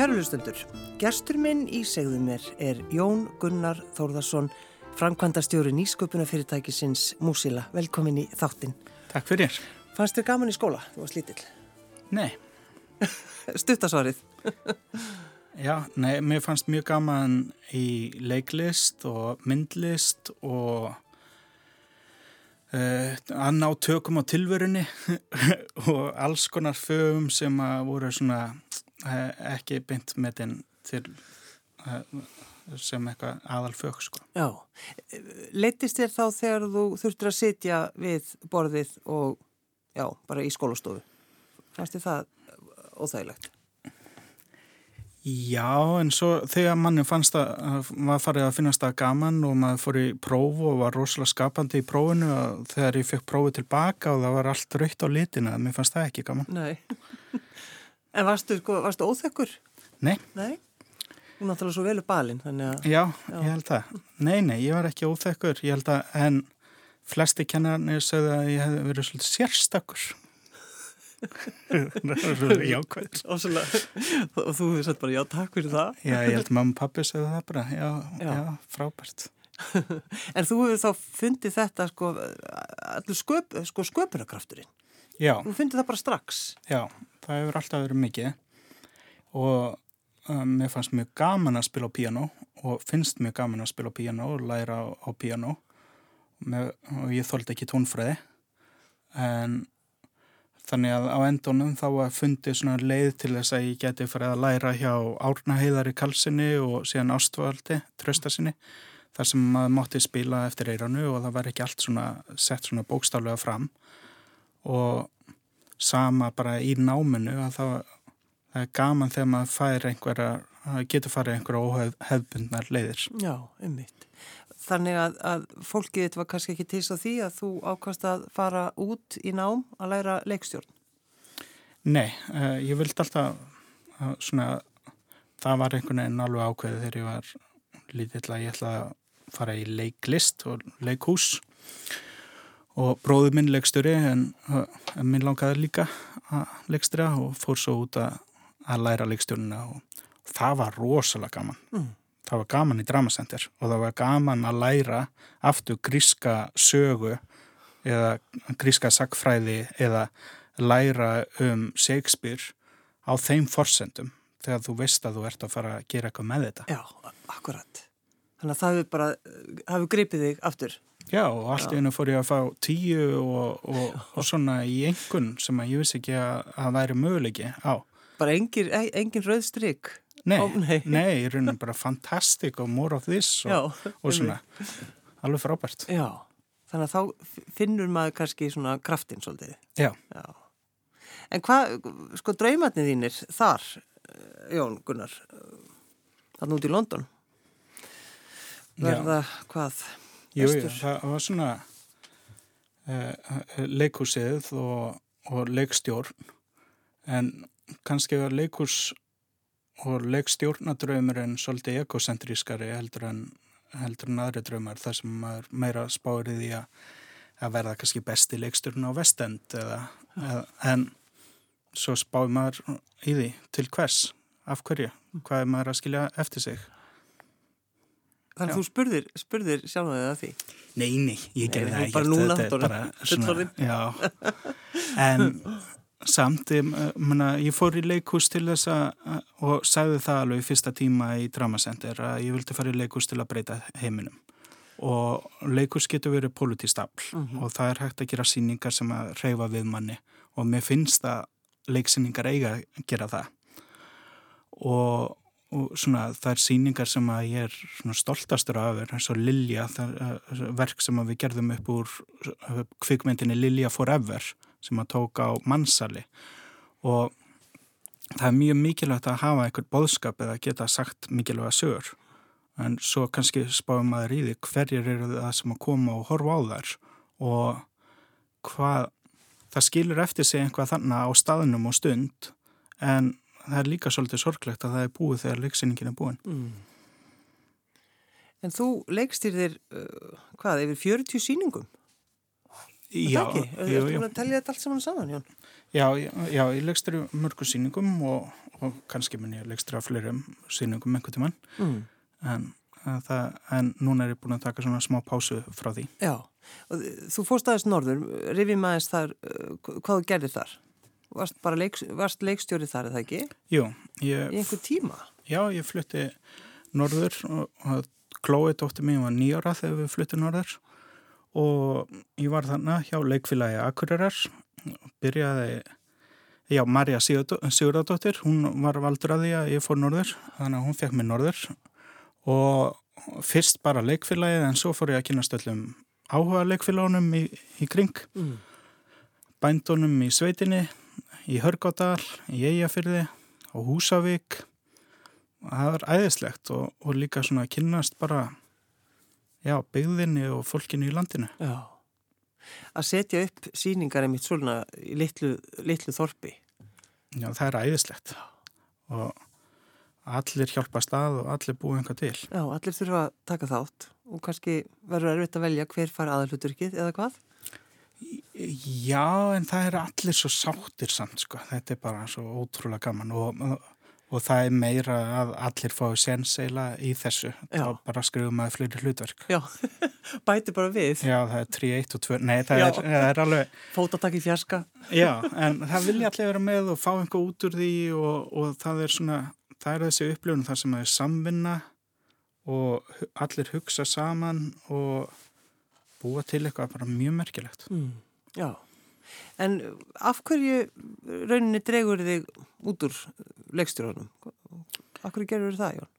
Kærulustendur, gestur minn í segðum mér er Jón Gunnar Þórðarsson, framkvæmdastjóri nýsköpunafyrirtækisins Músila. Velkomin í þáttinn. Takk fyrir. Fannst þér gaman í skóla? Þú varst lítill. Nei. Stuttasvarið. Já, nei, mér fannst mjög gaman í leiklist og myndlist og uh, að ná tökum á tilverunni og alls konar fögum sem að voru svona ekki beint með þinn til uh, sem eitthvað aðal fög, sko. Já. Leittist þér þá þegar þú þurftur að sitja við borðið og, já, bara í skólastofu? Fannst þér það óþægilegt? Já, en svo þegar manni fannst að maður farið að finnast það gaman og maður fór í próf og var rosalega skapandi í prófinu og þegar ég fekk prófið tilbaka og það var allt raukt á litina, mér fannst það ekki gaman. Nei. en varstu, sko, varstu óþekkur? Nei. Nei? Þú náttúrulega svo velu balinn, þannig að... Já, Já, ég held það. Nei, nei, ég var ekki óþekkur, ég held að, en flesti kennarnir sögðu að ég hef verið svolítið svo jákvæður og þú hefði sagt bara já takk fyrir það. Já ég held mamma og pappi segðu það bara. Já, já. já frábært. En þú hefur þá fundið þetta sko, allur sköp, sko, sköpunarkrafturinn? Já. Þú fundið það bara strax? Já, það hefur alltaf verið mikið. Og um, mér fannst mjög gaman að spila á piano og finnst mjög gaman að spila á piano og læra á, á piano með, og ég þóldi ekki tónfræði. En Þannig að á endunum þá var fundið svona leið til þess að ég geti farið að læra hjá Árna Heiðari Kalsinni og síðan Ástvaldi, tröstasinni, þar sem maður mátti spila eftir eiranu og það var ekki allt svona sett svona bókstálega fram. Og sama bara í náminu að það, það er gaman þegar maður fær einhverja, getur farið einhverja óhefbundnar leiðir. Já, ummitt. Þannig að, að fólkið þetta var kannski ekki til því að þú ákast að fara út í nám að læra leikstjórn? Nei, uh, ég vildi alltaf uh, svona, það var einhvern veginn alveg ákveðið þegar ég var lítill að ég ætla að fara í leiklist og leikhús og bróður minn leikstjóri en, en minn langaði líka að leikstjóra og fór svo út að, að læra leikstjórnina og það var rosalega gaman. Mm það var gaman í Dramasenter og það var gaman að læra aftur gríska sögu eða gríska sagfræði eða læra um Shakespeare á þeim forsendum þegar þú veist að þú ert að fara að gera eitthvað með þetta. Já, akkurat. Þannig að það hefur bara, hefur gripið þig aftur. Já, og allt í hennu fór ég að fá tíu og, og, og svona í engun sem að ég vissi ekki að það væri möguleiki á. Bara engin, engin rauðstrygg? Nei, Ó, nei, nei, í rauninu bara fantastic og more of this og, Já, og svona, alveg frábært. Já, þannig að þá finnur maður kannski svona kraftin svolítið. Já. Já. En hvað, sko, draumatnið þínir þar, Jón Gunnar, þannig út í London, verða hvað? Jú, jú, það var svona uh, leikúsið og, og leikstjórn, en kannski var leikús og leikstjórnadraumurinn svolítið ekocentrískari heldur en, heldur en aðri draumar þar sem maður meira spárið í að, að verða kannski besti leikstjórn á vestend eða, eða, en svo spáði maður í því. Til hvers, af hverju, hvað er maður að skilja eftir sig. Þannig að þú spurðir, spurðir sjálf það því? Nei, nei, ég gerði það ekki. Bara núna, þetta er bara svona, já, en samt, ég, mena, ég fór í leikús til þess að og sagði það alveg í fyrsta tíma í Dramasender að ég vildi fara í leikús til að breyta heiminum. Og leikús getur verið politistafl mm -hmm. og það er hægt að gera síningar sem að reyfa við manni. Og mér finnst að leiksíningar eiga að gera það. Og, og svona það er síningar sem að ég er stoltastur af eins og Lilja, er verk sem við gerðum upp úr kvikmyndinni Lilja Forever sem að tóka á mannsali og það er mjög mikilvægt að hafa einhvern boðskap eða geta sagt mikilvæga sögur. En svo kannski spáum maður í því hverjir eru það sem að koma og horfa á þær og hvað það skilur eftir sig einhvað þannig á staðnum og stund. En það er líka svolítið sorglegt að það er búið þegar leiksýningin er búin mm. En þú leikstýrðir uh, hvað, yfir 40 síningum? Já, það ekki? Þú búin að tellja þetta allt saman saman, Jón? Já, já, ég leggstri mörgu síningum og, og kannski mun ég leggstri á fleirum síningum einhvern tíman mm. en, það, en núna er ég búin að taka svona smá pásu frá því. Já, og þú fórst aðeins norður, rifið maður þar, hvað þú gerðir þar? Varst leik, varst leikstjórið þar, eða ekki? Jú. Ég, Í einhver tíma? Já, ég flutti norður og, Klói dótti mín var nýjara þegar við fluttum norður og ég var þannig hjá leikfélagi Akureyrar og byrjaði, já, Marja Sigurðardóttir, hún var valdur að því að ég fór norður, þannig að hún fekk mig norður og fyrst bara leikfélagið en svo fór ég að kynast öllum áhuga leikfélagunum í, í kring, mm. bændunum í sveitinni í Hörgádal, í Eyjafyrði á Húsavík. Það er æðislegt og, og líka svona að kynast bara já, byggðinni og fólkinu í landinu. Já, að setja upp síningar einmitt svona í litlu, litlu þorpi. Já, það er æðislegt. Og allir hjálpa stað og allir búið einhvað til. Já, allir þurfa að taka þátt og kannski verður erfitt að velja hver fara aðalhuturkið eða hvað? Já, en það er allir svo sáttir samt, sko. Þetta er bara svo ótrúlega gaman og, og það er meira að allir fái senseila í þessu. Já. Þá bara skrifum að flyrir hlutverk. Já, bæti bara við. Já, það er 3, 1 og 2. Nei, það er, það er alveg... Fótatak í fjarska. Já, en það vilja allir vera með og fá einhver út úr því og, og það er svona, það er þessi upplifun þar sem það er samvinna og allir hugsa saman og búa til eitthvað bara mjög merkilegt. Mm. Já, en af hverju rauninni dregur þig út úr leikstjórnum? Af hverju gerur það, Jón?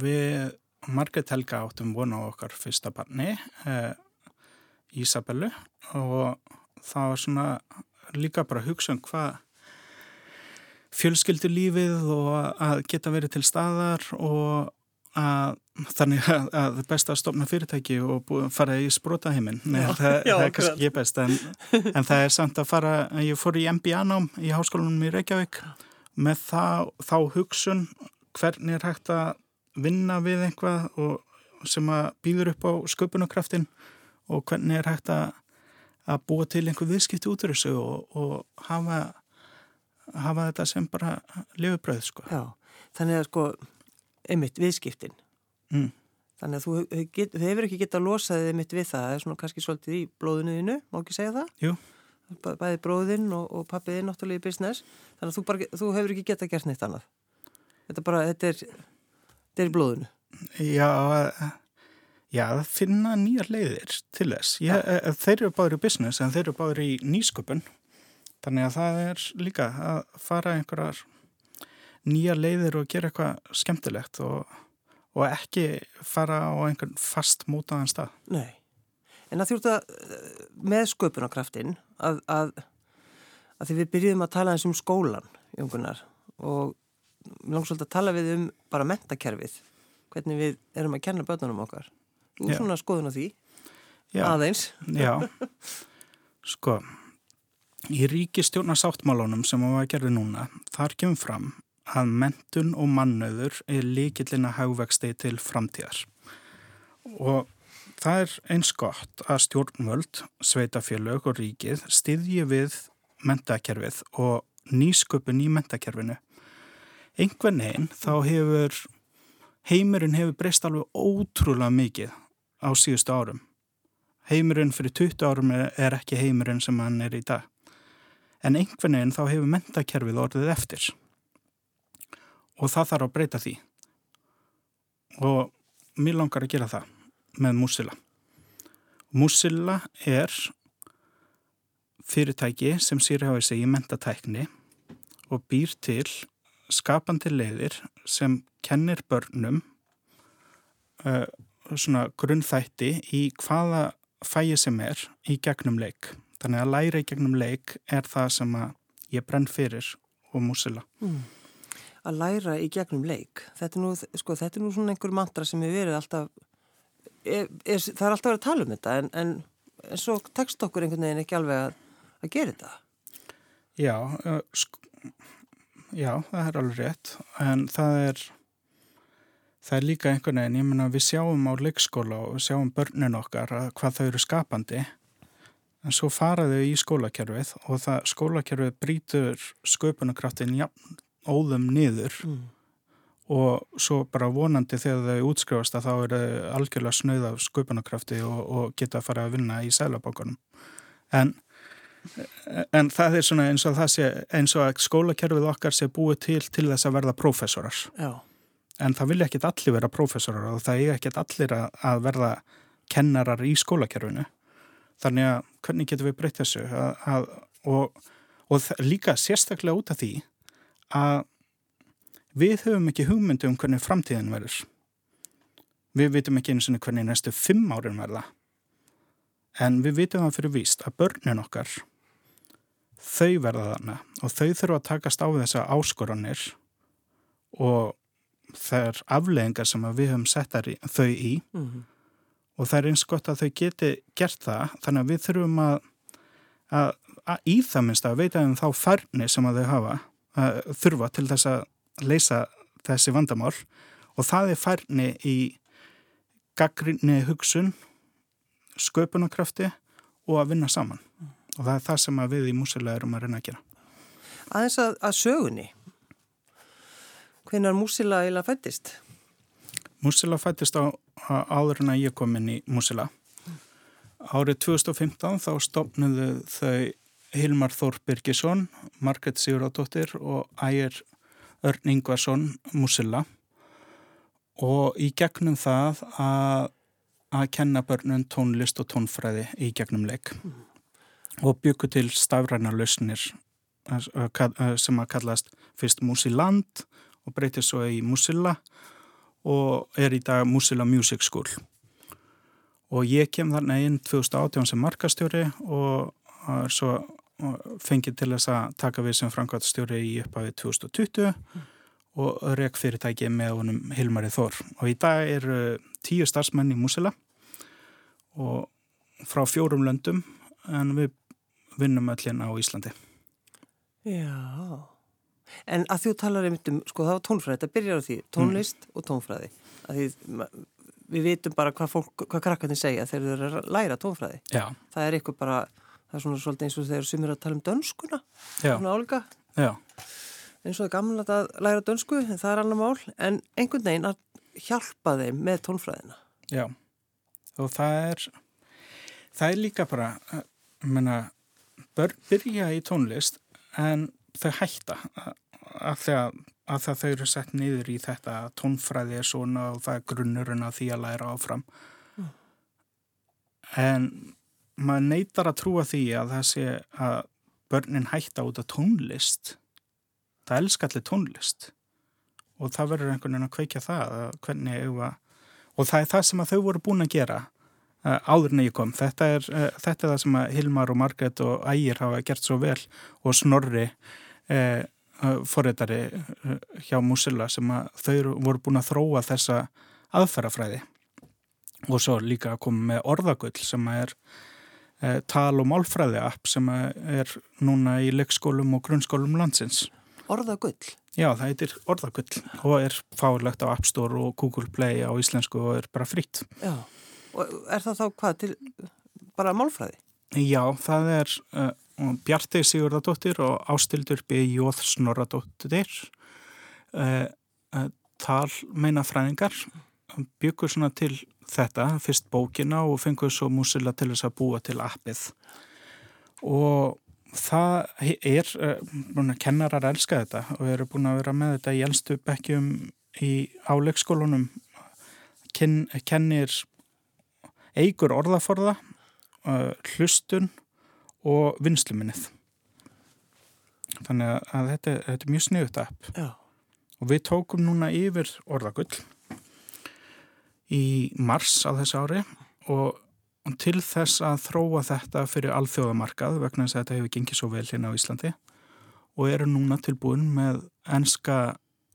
Við, Margret Helga áttum vona á okkar fyrsta barni, eh, Ísabellu, og það var svona líka bara að hugsa um hvað fjölskyldur lífið og að geta verið til staðar og að þannig að, að best að stopna fyrirtæki og búið, fara í sprótaheiminn það, það er kannski ekki best en, en það er samt að fara ég fór í MBA-nám í háskólanum í Reykjavík. Með þá, þá hugsun hvernig er hægt að vinna við einhvað og sem að býður upp á sköpunarkraftin og hvernig er hægt að, að búa til einhver viðskipti út úr þessu og, og hafa, hafa þetta sem bara lifibröð sko. Já, þannig að sko einmitt viðskiptin mm. þannig að þú get, hefur ekki gett að losa þið einmitt við það, það er svona kannski svolítið í blóðunuðinu, má ekki segja það? Jú. Bæði bróðinn og, og pappiðinn náttúrulega í business, þannig að þú, bara, þú hefur ekki gett að gera neitt annað þetta bara, þetta er þetta er í blóðunu Já, já, það finna nýjar leiðir til þess ég, ja. Eh, þeir eru báður í business en þeir eru báður í nýsköpun þannig að það er líka að fara einhverjar nýja leiðir og gera eitthvað skemmtilegt og, og ekki fara á einhvern fast mótaðan stað. Nei, en að þjórta með sköpunarkraftin að, að, að því við byrjuðum að tala eins um skólan, Jóngunar, og svolítið að tala við um bara mentakerfið, hvernig við erum að kenna börnunum okkar. Þú er svona skoðun á því, já, aðeins. Já, sko, í ríkistjórnarsáttmálunum sem við að gera núna, þar kemur fram að mentun og mannöður er líkillina haugvexti til framtíðar. Og það er eins gott að stjórnvöld, sveitafélög og ríkið styðji við mentakerfið og nýsköpun í mentakerfinu. Engvenn einn þá hefur, heimurinn hefur breyst alveg ótrúlega mikið á síðustu árum. Heimurinn fyrir 20 árum er ekki heimurinn sem hann er í dag. En einhvern veginn þá hefur mentakerfið orðið eftir og það þarf að breyta því og mér langar að gera það með Musilla. Musilla er fyrirtæki sem sér hafa sig í mentatækni og býr til skapandi leiðir sem kennir börnum uh, svona grunnþætti í hvaða fæi sem er í gegnum leik. Þannig að læra í gegnum leik er það sem ég brenn fyrir og Musilla. Mm að læra í gegnum leik. Þetta er nú, sko, þetta er nú svona einhver mantra sem er verið alltaf, er, er, það er alltaf verið að tala um þetta en, en, en svo tekst okkur einhvern veginn ekki alveg að, að gera þetta. Já, uh, já, það er alveg rétt en það er, það er líka einhvern veginn, ég menna við sjáum á leikskóla og sjáum börnin okkar að hvað þau eru skapandi en svo faraðu í skólakerfið og það skólakerfið brítur sköpunarkraftin jafn óðum niður. Mm. og svo bara vonandi þegar þau útskrifast að þá er þau algjörlega snöð af sköpunarkrafti og, og geta að fara að vinna í sælabókunum en en það er svona eins og það sé eins og að skólakerfið okkar sé búið til til þess að verða prófessorar. Já. en það vilja ekkit allir vera prófessorar og það er ekkit allir að, að verða kennarar í skólakerfinu. Þannig að hvernig getur við breytt þessu? Að, að, og, og líka sérstaklega út af því að við höfum ekki hugmyndu um hvernig framtíðin verður. Við vitum ekki eins og hvernig næstu fimm árin verða. En við vitum það fyrir víst að börnin okkar þau verða þarna og þau þurfa að takast á þessa áskoranir og það er afleggingar sem við höfum sett þau í. Mm -hmm. og það er eins gott að þau geti gert það þannig að við þurfum að, að, að í það minnst að veita um þá færni sem að þau hafa þurfa til þess að leysa þessi vandamál og það er færni í gaggrinni hugsun sköpunarkrafti og að vinna saman mm og það er það sem við í músila erum að reyna að gera. Aðeins að, að sögunni, hvenar músila eila fættist? Músila fættist á, á áður en að ég kom inn í músila. Árið 2015 þá stopnuðu þau Hilmar Þór Birgisson, Margret Sigurðardóttir og Ægir Örn Ingvarsson músila og í gegnum það að, að kenna börnun tónlist og tónfræði í gegnum leik. Mm. Og byggu til stafræna lausnir sem að kallast fyrst Musiland og breytið svo í Musilla og er í dag Musilla Music School. Og ég kem þarna inn 2018 sem markastjóri og svo fengið til þess að taka við sem framkvæmstjóri í upphafi 2020 mm. og rek fyrirtæki með honum Hilmari Þór og í dag eru tíu starfsmenn í Musilla og frá fjórum löndum en við vinnum öllin á Íslandi. Já, en að þú talar einmitt um, sko það var tónfræði, þetta byrjar á því, tónlist mm. og tónfræði. Því, við vitum bara hvað, fólk, hvað krakkarnir segja þegar þau eru að læra tónfræði. Já. Það er eitthvað bara, það er svona svolítið eins og þegar sem eru að tala um dönskuna, Já. svona álga. Já. eins og það er gamla að læra dönsku, en það er alveg mál, en einhvern veginn að hjálpa þeim með tónfræðina. Já, og það er, það er líka bara, menna, börn byrja í tónlist en þau hætta að það að þau eru sett niður í þetta tónfræði er svona og það er grunnurinn að því að læra áfram mm. en maður neytar að trúa því að það sé að börnin hætta út af tónlist. Það elskar allir tónlist. Og það verður einhvern veginn að kveikja það að, og það er það sem þau voru búin að gera Eh, áður en ég kom. Þetta er, uh, þetta er það sem Hilmar og Margret og Ægir hafa gert svo vel og Snorri uh, forreitari hjá Musilla sem þau voru búin að þróa þessa aðferðafræði. Og svo líka að koma með orðagull sem er tal- og málfræði app sem er núna í leikskólum og grunnskólum landsins. Orðagull? Já, það heitir orðagull og er fáilegt á App Store og Google Play á íslensku og er bara fritt. Já. Og er það þá hvað til bara málfræði? Já, það er uh, Bjarti Sigurðardóttir og Ástildur B. Jóð Snorradóttir uh, uh, tal meina fræðingar byggur svona til þetta, fyrst bókina og fengur svo músila til þess að búa til appið og það er uh, kennarar elska þetta og eru búin að vera með þetta í elstu bekkjum í áleikskólunum Ken, kennir eigur orðaforða, uh, hlustun og vinsluminnið. Þannig að þetta, þetta er mjög sniðut app. Já. Og við tókum núna yfir orðagull í mars á þessu ári og til þess að þróa þetta fyrir alþjóðamarkað vegna þess að þetta hefur gengið svo vel hérna á Íslandi og eru núna tilbúin með enska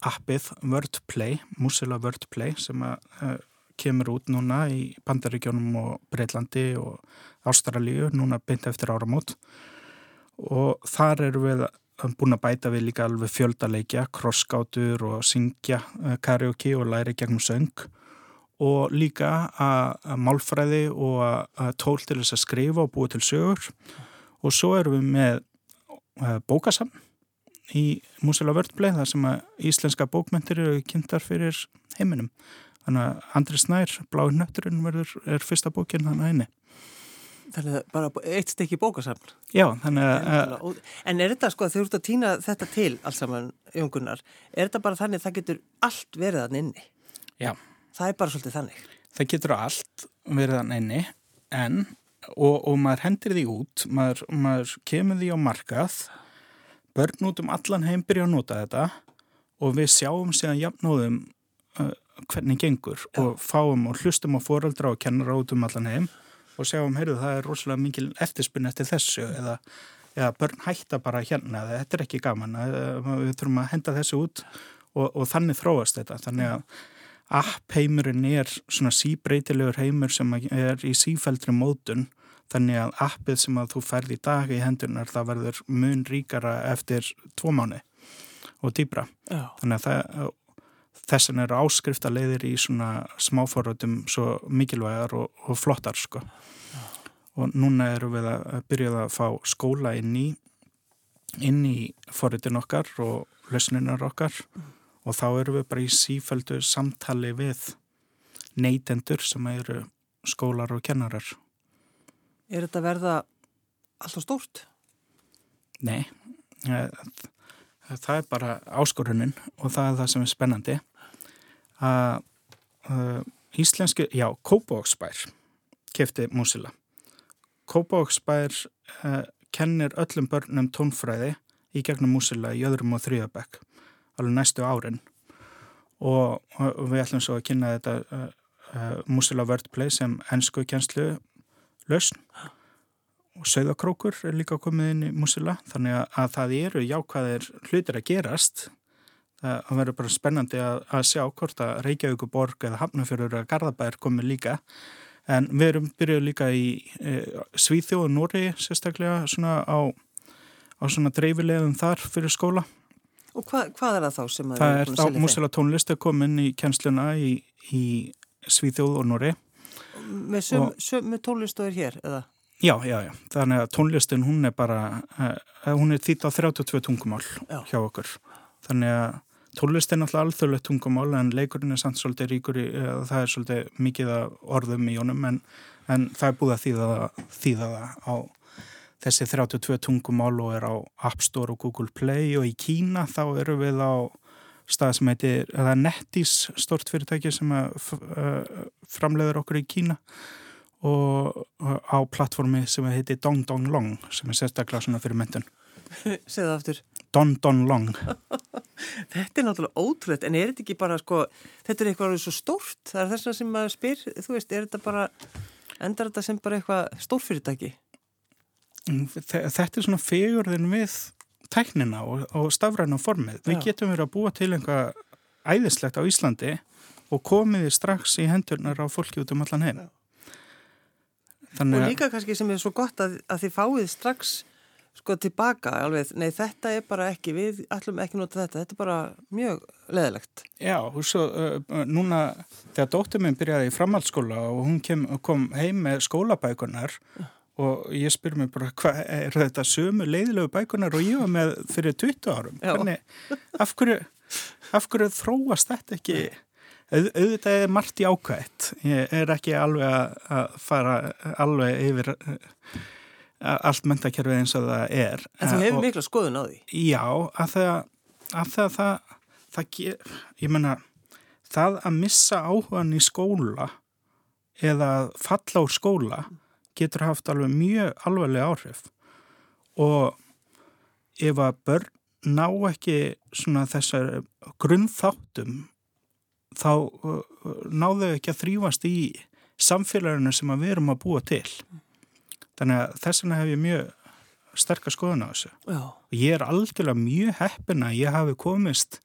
appið Wordplay, Musila Wordplay sem að uh, kemur út núna í Bandaríkjónum og Breitlandi og Ástralíu núna beint eftir áramót. Og þar eru við búin að bæta við líka alveg fjöldaleikja, krosskátur og syngja eh, karaoke og læri gegnum söng og líka að málfræði og að tól til þess að skrifa og búa til sögur. Og svo erum við með uh, bókasam í Músila Vördblei þar sem að íslenska bókmyndir eru kynntar fyrir heiminum. Þannig að Andri Snær, Blái nötturinn verður er fyrsta bókinn þannig að henni Þannig að bara eitt stykki bókasafn. Já, þannig að en, en er þetta sko, þegar þú ert að týna þetta til alls saman, Jóngunar er þetta bara þannig að það getur allt verið þann inni? Já Það er bara svolítið þannig Það getur allt verið þann inni en, og, og maður hendir því út maður, maður kemur því á markað börn út um allan heim byrja að nota þetta og við sjáum síðan jafnóðum uh, hvernig gengur Já. og fáum og hlustum á foreldra og kennara út um allan heim og sjáum, heyrðu, það er rosalega mikil eftirspunni eftir þessu eða, eða börn hætta bara hérna, þetta er ekki gaman við þurfum að henda þessu út og, og þannig þróast þetta þannig að app heimurinn er svona síbreytilegur heimur sem er í sífældri mótun þannig að appið sem að þú færð í dag í hendunar það verður mun ríkara eftir tvo mánu og dýbra Já. þannig að þessan eru áskrifta leiðir í svona smáforröðum svo mikilvægar og, og flottar sko. Ja. Og núna eru við að byrja að fá skóla inn í, inn í forröðin okkar og lausninar okkar mm. Og þá eru við bara í sífældu samtali við neytendur sem eru skólar og kennarar. Er þetta verða alltaf stórt? Nei, það er bara áskorunin og það er það sem er spennandi að uh, íslenski, já, Kópavóksbær kefti músila. Kópavóksbær uh, kennir öllum börnum tónfræði í gegnum músila í öðrum og þrjöðabæk alveg næstu árin. Og, og við ætlum svo að kynna þetta uh, uh músila wordplay sem ennsku kjenslu lausn. Og sögðakrókur er líka komið inn í músila þannig að, að það eru jákvæðir hlutir að gerast. Það verður bara spennandi að, að sjá hvort að Reykjavíkuborg eða Hafnafjörður eða Garðabær komið líka. En við erum byrjuð líka í e, Svíþjóð og Nóri sérstaklega svona á, á svona dreifilegum þar fyrir skóla Og hva, hvað er það þá sem að það er þá músila tónlist að koma inn í kjensluna í, í Svíþjóð og Nóri Með, söm, söm, með tónlistu er hér eða? Já, já, já, þannig að tónlistin hún er bara, uh, hún er þýtt á 32 tungumál já. hjá okkur þannig að Tólist er náttúrulega alþjóðlegt tungumál en leikurinn er samt svolítið ríkur í, það er svolítið mikið orðum í honum en, en það er búið að þýða það á þessi 32 tungumál og er á App Store og Google Play og í Kína þá eru við á stað sem heitir, það er Nettís stort fyrirtæki sem framleiður okkur í Kína og á plattformi sem heitir Dong Dong Long sem er sérstaklega svona fyrir mentun. Segða aftur. Don Don Long Þetta er náttúrulega ótrúlega en er þetta ekki bara sko þetta er eitthvað svo stórt, það er þess að sem maður spyr þú veist, er þetta bara endar þetta sem bara eitthvað stórfyrirtæki Þetta er svona fegurðin við tæknina og, og stafræna formið, við getum verið að búa til einhvað æðislegt á Íslandi og komiði strax í hendurnar á fólki út um allan heim. Og líka kannski sem er svo gott að, að þið fáið strax sko tilbaka alveg, nei þetta er bara ekki við ætlum ekki nota þetta, þetta er bara mjög leðilegt. Já, og svo uh, núna þegar dóttur minn byrjaði í framhaldsskóla og hún kem, kom heim með skólabækunar uh. Og ég spyr mér bara hvað er þetta sömu leiðilegu bækunar og ég var með fyrir 20 árum? Hvernig, af, hverju, af hverju þróast þetta ekki? Auð, auðvitað er margt í ákvæmt ég er ekki alveg að fara alveg yfir allt mentakerfið eins og það er. En þú hefur mikla skoðun á því? Já, að það, að það, það, það ég menna, það að missa áhugan í skóla eða falla úr skóla getur haft alveg mjög alveglega áhrif. Og ef að börn ná ekki svona þessar grunnþáttum þá náðu ekki að þrýfast í samfélaginu sem við erum að búa til. Þannig að þess vegna hef ég mjög sterkast skoðun á þessu. Já. og ég er algjörlega mjög heppin að ég hafi komist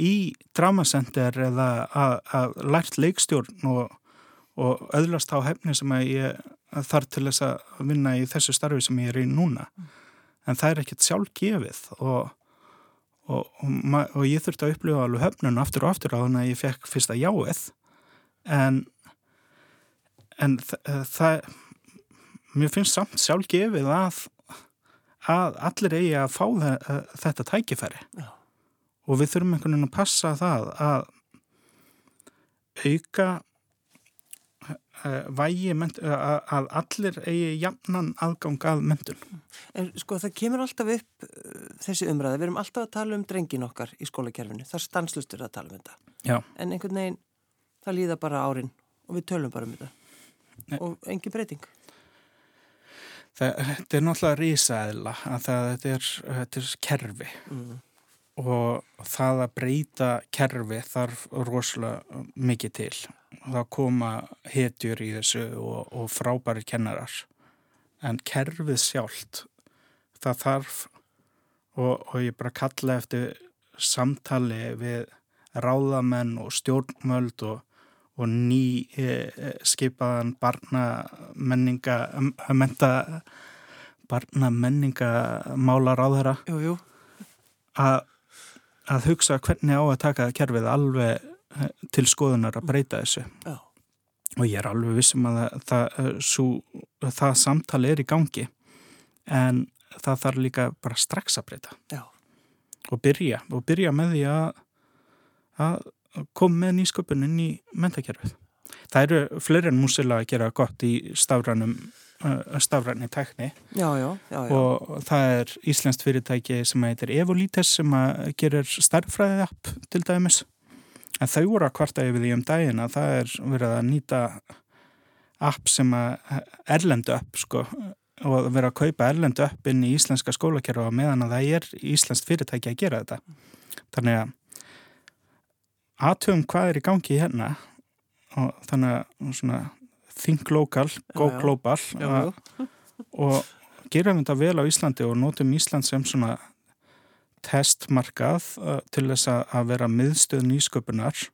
í dramasender eða að lært leikstjórn og, og öðlast á hefni sem að ég þarf til þess að vinna í þessu starfi sem ég er í núna mm. en það er ekkert sjálf gefið og, og, og ég þurfti að upplifa alveg höfnun aftur og aftur á þannig að ég fekk fyrsta jáið en en það mér finnst samt sjálf gefið að að allir eigi að fá þetta tækifæri Já. og við þurfum einhvern veginn að passa það að auka vægi að allir eigi jafnan aðgang að mentun. En sko það kemur alltaf upp þessi umræða, við erum alltaf að tala um drengin okkar í skólakerfinu, það er stanslustur að tala um þetta. Já. En einhvern veginn, það líða bara árin og við tölum bara um þetta Nei. og engin breyting. Það, þetta er náttúrulega rísaðila að það, þetta, er, þetta er kerfi mm. Og það að breyta kerfi þarf rosalega mikið til. Það koma hetjur í þessu og, og frábæri kennarar. En kerfið sjálft það þarf og, og ég bara kalla eftir samtali við ráðamenn og stjórnmöld og og ný e, e, skipaðan barna menninga menta barna menninga málar á þeirra að, að hugsa hvernig á að taka kerfið alveg e, til skoðunar að breyta þessu Já. og ég er alveg vissum að það, sú, það samtali er í gangi en það þarf líka bara strax að breyta Já. og byrja og byrja með því að að kom með nýsköpunin í mentakerfið. Það eru fleiri en músila að gera gott í stafrænum stafræni tækni. Já, já, já, og það er Íslandst fyrirtæki sem heitir Evolítes sem gerir starffræðið app til dæmis. En þau voru að kvarta yfir því um daginn að það er verið að nýta app sem erlendu app sko og verið að kaupa erlendu app inn í íslenska skólakerfa meðan að það er Íslandst fyrirtæki að gera þetta. Þannig að aðtöfum hvað er í gangi hérna og þannig að svona think local, go já, global já, já. og gerum þetta vel á Íslandi og notum Ísland sem svona testmarkað uh, til þess að vera miðstöð nýsköpunar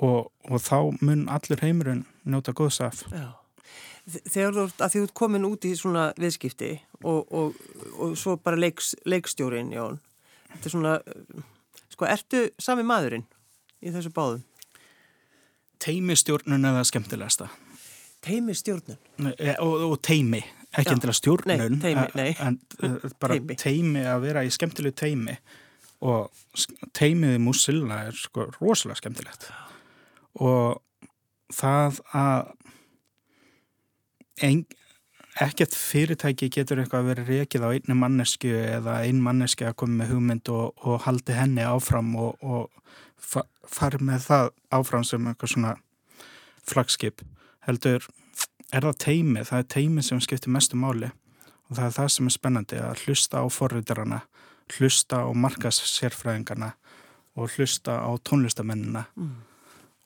og, og þá mun allir heimurinn njóta góðsaf Þegar þú ert að því út komin út í svona viðskipti og, og, og svo bara leiks, leikstjórin Jón, þetta er svona sko, ertu sami maðurinn? í þessu báðum? Teimistjórnun eða skemmtilegasta? Teimistjórnun? E, og, og teimi, ekki endilega stjórnun nei, teimi, nei. en e, bara teimi. teimi að vera í skemmtilegu teimi og teimið í Musilla er sko rosalega skemmtilegt og það að ein, ekkert fyrirtæki getur eitthvað að vera reikið á einni mannesku eða ein manneski að koma með hugmynd og, og haldi henni áfram og, og farið með það áfram sem eitthvað svona flagskip heldur er það teimi, það er teimi sem skiptir mestu máli og það er það sem er spennandi að hlusta á forriðarana hlusta á markassérfræðingarna og hlusta á tónlistamennina mm.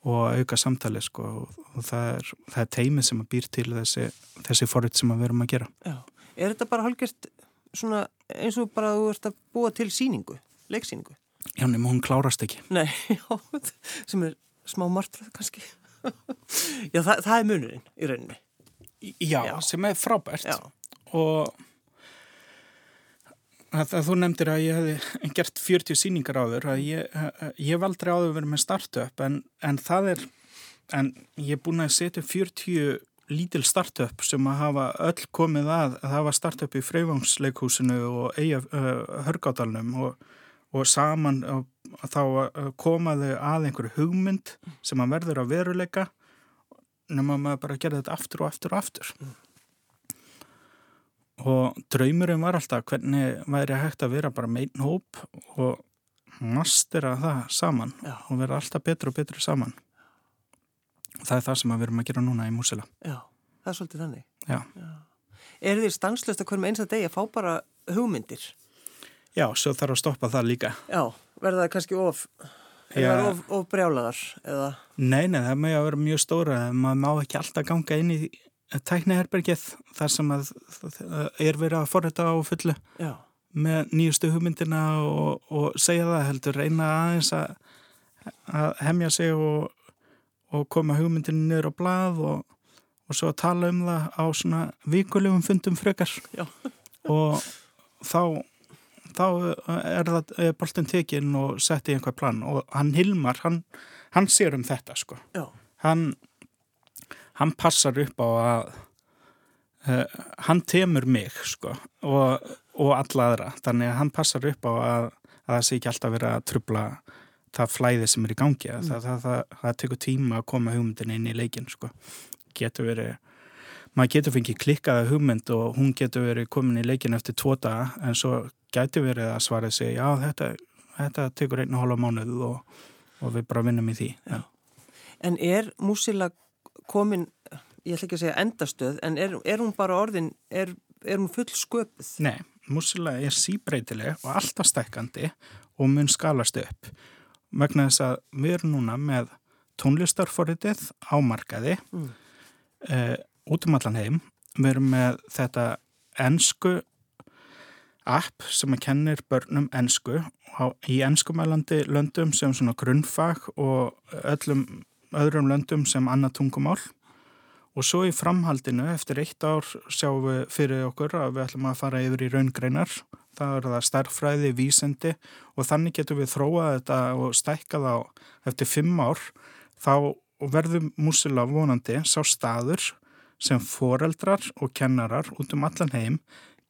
og auka samtali sko og það er, það er teimi sem býr til þessi, þessi forrið sem við erum að gera Já. Er þetta bara hálfgjört eins og bara þú ert að búa til síningu, leiksíningu? Já, nema hún klárast ekki. Nei, já, sem er smá martröð kannski. já, það, það er munurinn í rauninni. Já, já. sem er frábært já. og að, að þú nefndir að ég hef gert 40 síningar áður að ég, ég hef aldrei áður verið með startup en, en það er, en ég er búin að setja 40 lítil startup sem að hafa öll komið að, að var startup í Freyvangsleikhúsinu og Eyja uh, Hörgádalnum og og saman þá komaðu að einhverju hugmynd sem að verður að veruleika nema maður bara gerði þetta aftur og aftur og aftur mm. og draumurinn var alltaf hvernig væri hægt að vera bara með einn hóp og mastera það saman Já. og vera alltaf betur og betur saman það er það sem við erum að gera núna í Músila Já, það er svolítið þannig Já. Já. Er þið stanslust að hverjum eins að degi að fá bara hugmyndir? Já, svo þarf að stoppa það líka. Já, verða það kannski of, of, of brjálaðar? Eða? Nei, nei, það með að vera mjög stóra. Maður má ekki alltaf ganga inn í tækniherbergið þar sem að er verið að forræta á fullu Já. með nýjustu hugmyndina og, og segja það heldur, reyna aðeins að, að hemja sig og, og koma hugmyndinu niður á blað og, og svo að tala um það á svona vikulegum fundum frekar Já. og þá þá er það boltin tekinn og sett í einhver plan og hann Hilmar, hann, hann sér um þetta sko. Hann, hann passar upp á að uh, hann temur mig sko og, og alla aðra þannig að hann passar upp á að, að það sé ekki alltaf verið að trubla það flæði sem er í gangi mm. það, það, það, það tekur tíma að koma hugmyndin inn í leikin sko getur verið maður getur fengið klikkaða hugmynd og hún getur verið komin í leikin eftir tvo daga en svo getur verið að svara sig já þetta, þetta tekur einu hálfa mánuð og, og við bara vinnum í því já. En er músila komin ég ætla ekki að segja endastöð en er, er hún bara orðin er, er hún full sköpuð? Nei, músila er síbreytileg og alltaf stekkandi og mun skalast upp vegna þess að við erum núna með tónlistarforritið á markaði mm. eh, út um allan heim við erum með þetta ennsku app sem að kennir börnum ennsku í ennskumælandi löndum sem svona grunnfag og öllum öðrum löndum sem annað tungumál. Og svo í framhaldinu eftir eitt ár sjáum við fyrir okkur að við ætlum að fara yfir í raungreinar. Það er það starffræði, vísendi og þannig getum við þróað þetta og stækkað á eftir fimm ár. Þá verður músila vonandi sá staður sem foreldrar og kennarar út um allan heim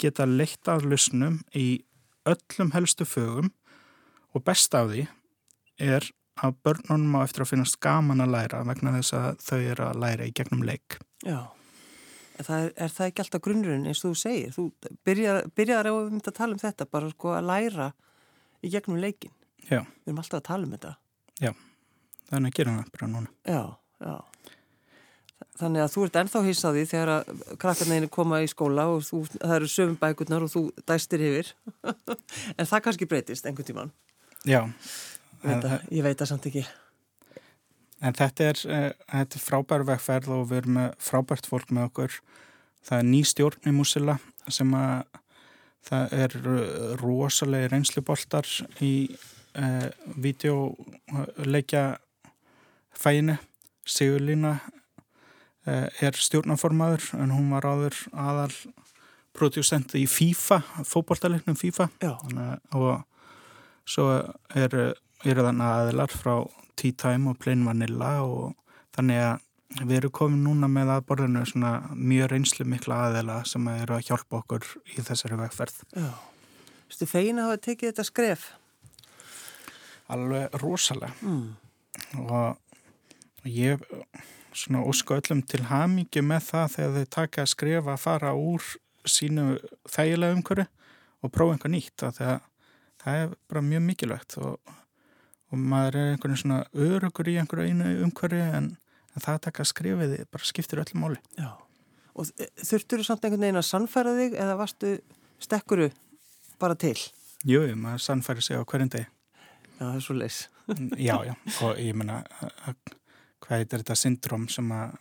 geta leitt að lusnum í öllum helstu fögum og best af því er að börnunum á eftir að finnast gaman að læra vegna þess að þau eru að læra í gegnum leik. Já. Það er, er það ekki alltaf grunnurinn eins og þú segir? Þú byrjar, byrjar á að tala um þetta, bara sko að læra í gegnum leikin. Já. Við erum alltaf að tala um þetta. Já, þannig að gera það bara núna. Já, já. Þannig að þú ert ennþá hýsaði þegar að krakkarneginu koma í skóla og þú, það eru söfum bækurnar og þú dæstir yfir. en það kannski breytist einhvern tíman. Já. Að, ég veit að samt ekki. En þetta er, uh, þetta er frábær vegferð og við erum með frábært fólk með okkur. Það er ný stjórn í Músila sem að það er rosalega reynsluboltar í uh, videoleikja fæinu. Sigurlína er stjórnaformaður en hún var áður aðal produsent í FIFA, fókbortalegnum FIFA. Já. Og svo eru er þannig aðilar frá Tea Time og Plain Vanilla og þannig að við erum komin núna með aðborðinu svona mjög reynslu mikla aðila sem eru að hjálpa okkur í þessari vegferð. Þú stu fegin að hafa tekið þetta skref? Alveg rosalega. Mm. Og ég svona ósku öllum til hamingi með það þegar þau taka að skrifa að fara úr sínu þægilega umhverju og prófa einhver nýtt. Það er bara mjög mikilvægt og og maður er einhvern svona örugur í einhverju einu umhverju en, en það að taka skrifiði bara skiptir öllum móli. Já, og þurftur þú samt einhvern veginn að sannfæra þig eða varstu stekkuru bara til? Jú, maður sannfæri sig á hverjum deg. Já, það er svo leis. já, já, og ég menna hvað er þetta syndrom sem að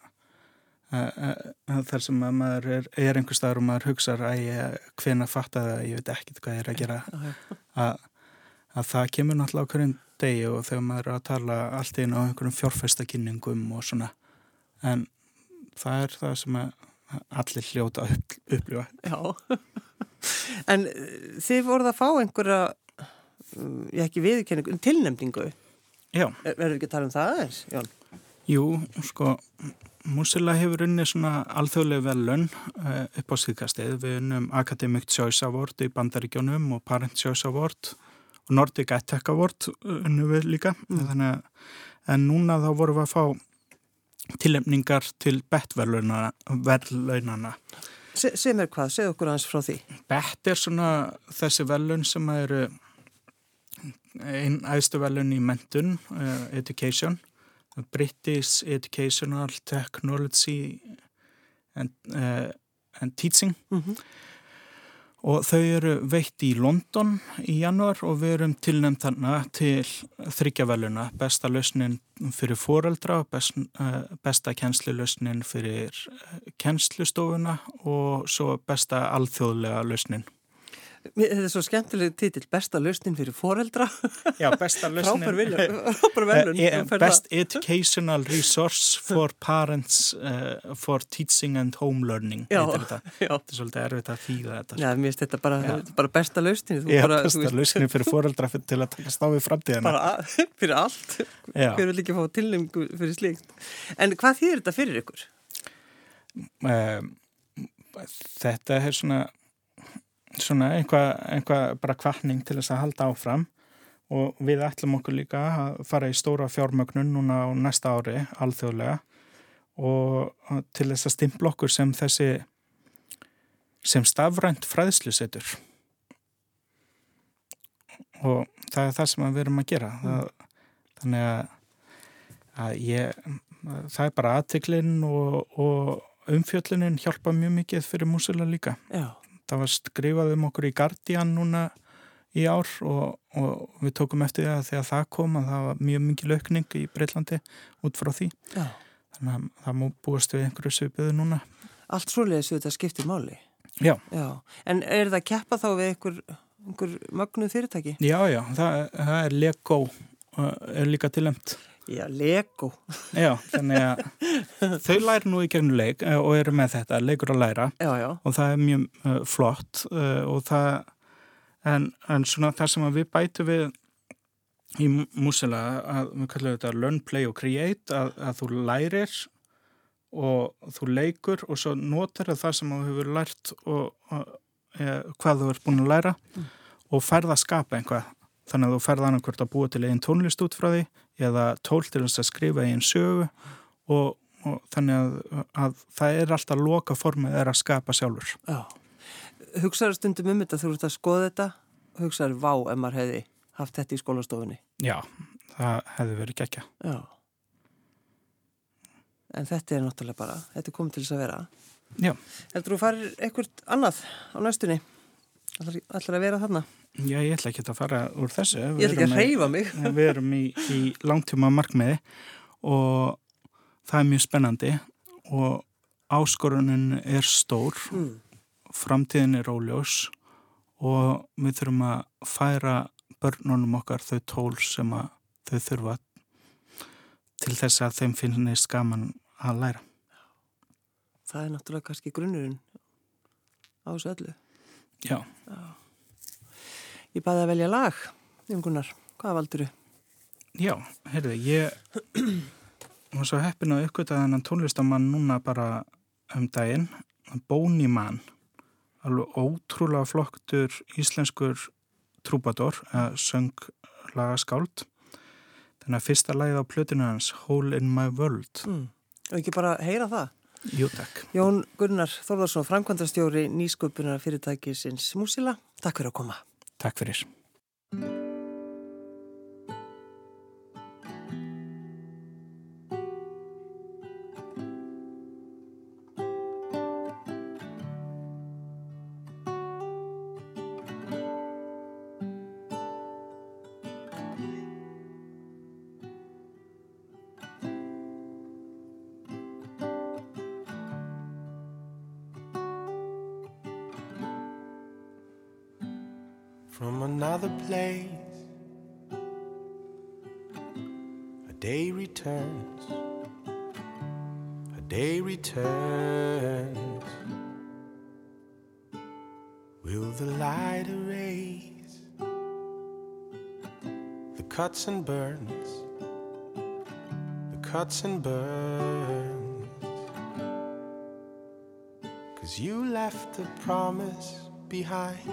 þar sem að maður er, er einhver staður og maður hugsa að hvena fatta það, ég veit ekkert hvað ég er að gera. Að, að það kemur náttúrulega á hverjum degi og þegar maður er að tala allt einu á einhverjum fjórfæstakynningum og svona en það er það sem allir hljóta upp, upplifa. Já, en eh, þið voruð að fá einhverja ég ekki viðkenningu, tilnemningu Já. Verður ekki að tala um það aðeins, Jón? Jú, sko Músila hefur unni svona alþjóðlega velun uh, upp á síðkastið við unnum Academic Choice Award í Bandaríkjónum og Parent Choice Award og Nordic Attack Award unnum við líka mm. en núna þá vorum við að fá tillemningar til bettverlaunana Se, Sem er hvað? Segð okkur aðeins frá því Bett er svona þessi velun sem eru einn æðstu velun í mentun uh, education British Educational Technology and, uh, and Teaching. Mm -hmm og þau eru veitt í London í januar og við erum tilnæmt þarna til þryggjaveluna besta lausnin fyrir foreldra best, uh, besta kjenslulausnin fyrir uh, kjenslustofuna og svo besta alþjóðlega lausnin Þetta er svo skemmtileg titill, besta lausnin fyrir foreldra. Já, besta lausnin. Frábær velun. Uh, best educational resource for parents uh, for teaching and home learning. Já, þetta. já. Þetta er svolítið erfitt að þýða þetta. Já, mér finnst þetta bara, bara besta lausnin. Já, bara, besta lausnin fyrir foreldra til að taka stáfið framtíðina. Bara fyrir allt. Já. Hver vil ekki fá tilnæmingu fyrir slíkt. En hvað þýðir þetta fyrir ykkur? Um, þetta er svona svona einhvað einhva bara kvartning til þess að halda áfram. Og við ætlum okkur líka að fara í stóra fjármögnun núna á næsta ári alþjóðlega. Og til þess að stimpla okkur sem þessi sem stafrænt fræðslusetur. Og það er það sem við erum að gera. Það, þannig að, að ég það er bara aðtiklinn og, og umfjöllunin hjálpa mjög mikið fyrir músula líka. Já. Það var skrifað um okkur í Guardian núna í ár og, og við tókum eftir það þegar það kom að það var mjög mikið laukning í Breitlandi út frá því Já. þannig að það mú búast við einhverju svipiðu núna Allt svoleiðis við þetta skiptir máli. Já, Já. En er það að keppa þá við einhver, einhver mögnuð fyrirtæki? já, já, það, það er Lego uh, er líka tilemt Já, Lego. Já, þannig að þau læri nú í gegnum leik uh, og eru með þetta, leikur að læra Já, já. og það er mjög uh, flott uh, og það en, en svona það sem við bætu við í músila að við kallum þetta learn, play og create að, að þú lærir og þú leikur og svo notar það sem þú hefur lært og, og e, hvað þú ert búin að læra Mm. og færða að skapa einhvað þannig að þú færða annarkvört að búa til einn tónlist út frá því eða tól til þess að skrifa einn sögu og, og þannig að, að það er alltaf loka formið er að skapa sjálfur Já. Hugsaður stundum um þetta þú ert að skoða þetta? Hugsaður vá ef maður hefði haft þetta í skólastofunni? Já, það hefði verið gekkja Já. En þetta er náttúrulega bara, þetta er komið til þess að vera. Já, Heldur þú farir eitthvað annað á næstunni? Ætlar að vera þarna? Já, ég ætla ekki að fara úr þessu Ég ætla ekki að reyfa mig. Við erum í, í langtíma markmiði og það er mjög spennandi og áskorunin er stór Mm. framtíðin er óljós og við þurfum að færa börnunum okkar þau tól sem þau þurfa til þess að þeim finnist gaman að læra. Það er náttúrulega kannski grunnurinn á þessu öllu. Já, Ég baði að velja lag, Jón Gunnar. Hvað valduru? já, heyrðu, ég var svo heppin að uppgöta þennan tónlistamann núna bara um daginn, Bóni mann, alveg ótrúlega floktur íslenskur trúbador, eða sönglagarskáld. Þannig að fyrsta lagið á plötinu hans, Hole in my world. Mm. Og ekki bara heyra það. Jú, takk. Jón Gunnar Þórðarsson, framkvæmdastjóri nýsköpunar fyrirtækisins Músila. Takk fyrir að koma. Takk fyrir. Cuts and burns, the cuts and burns? Cause you left a promise behind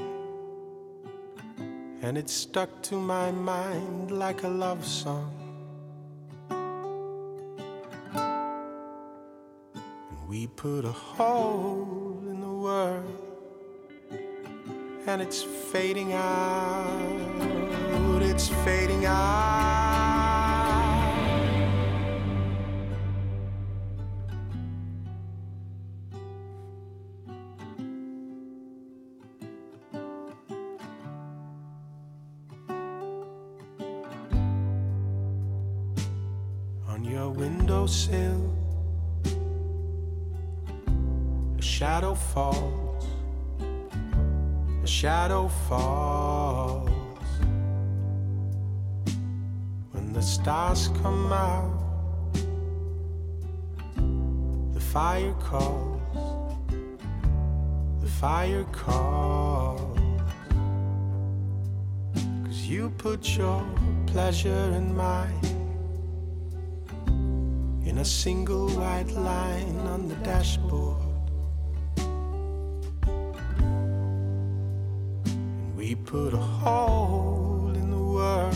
and it stuck to my mind like a love song. And we put a hole in the world, and it's fading out, it's fading out. Cause you put your pleasure in mine in a single white line on the dashboard. And we put a hole in the world,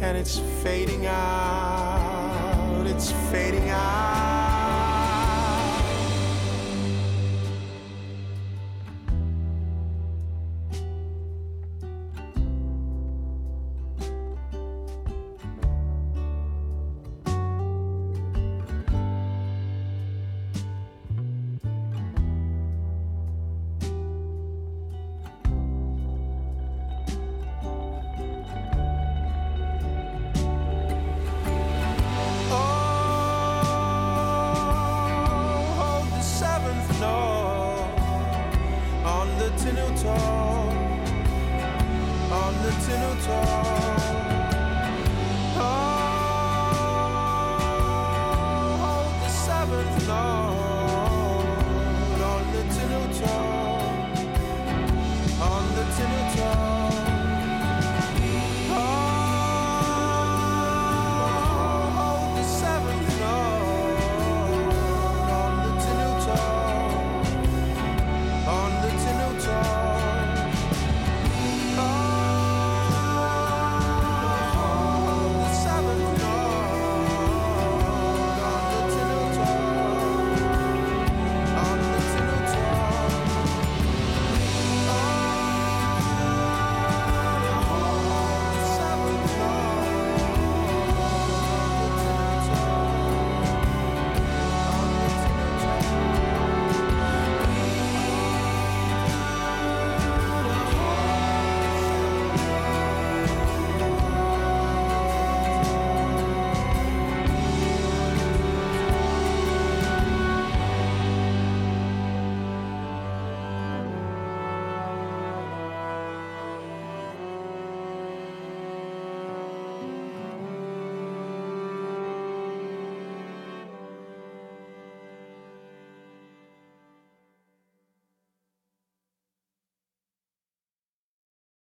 and it's fading out, it's fading out.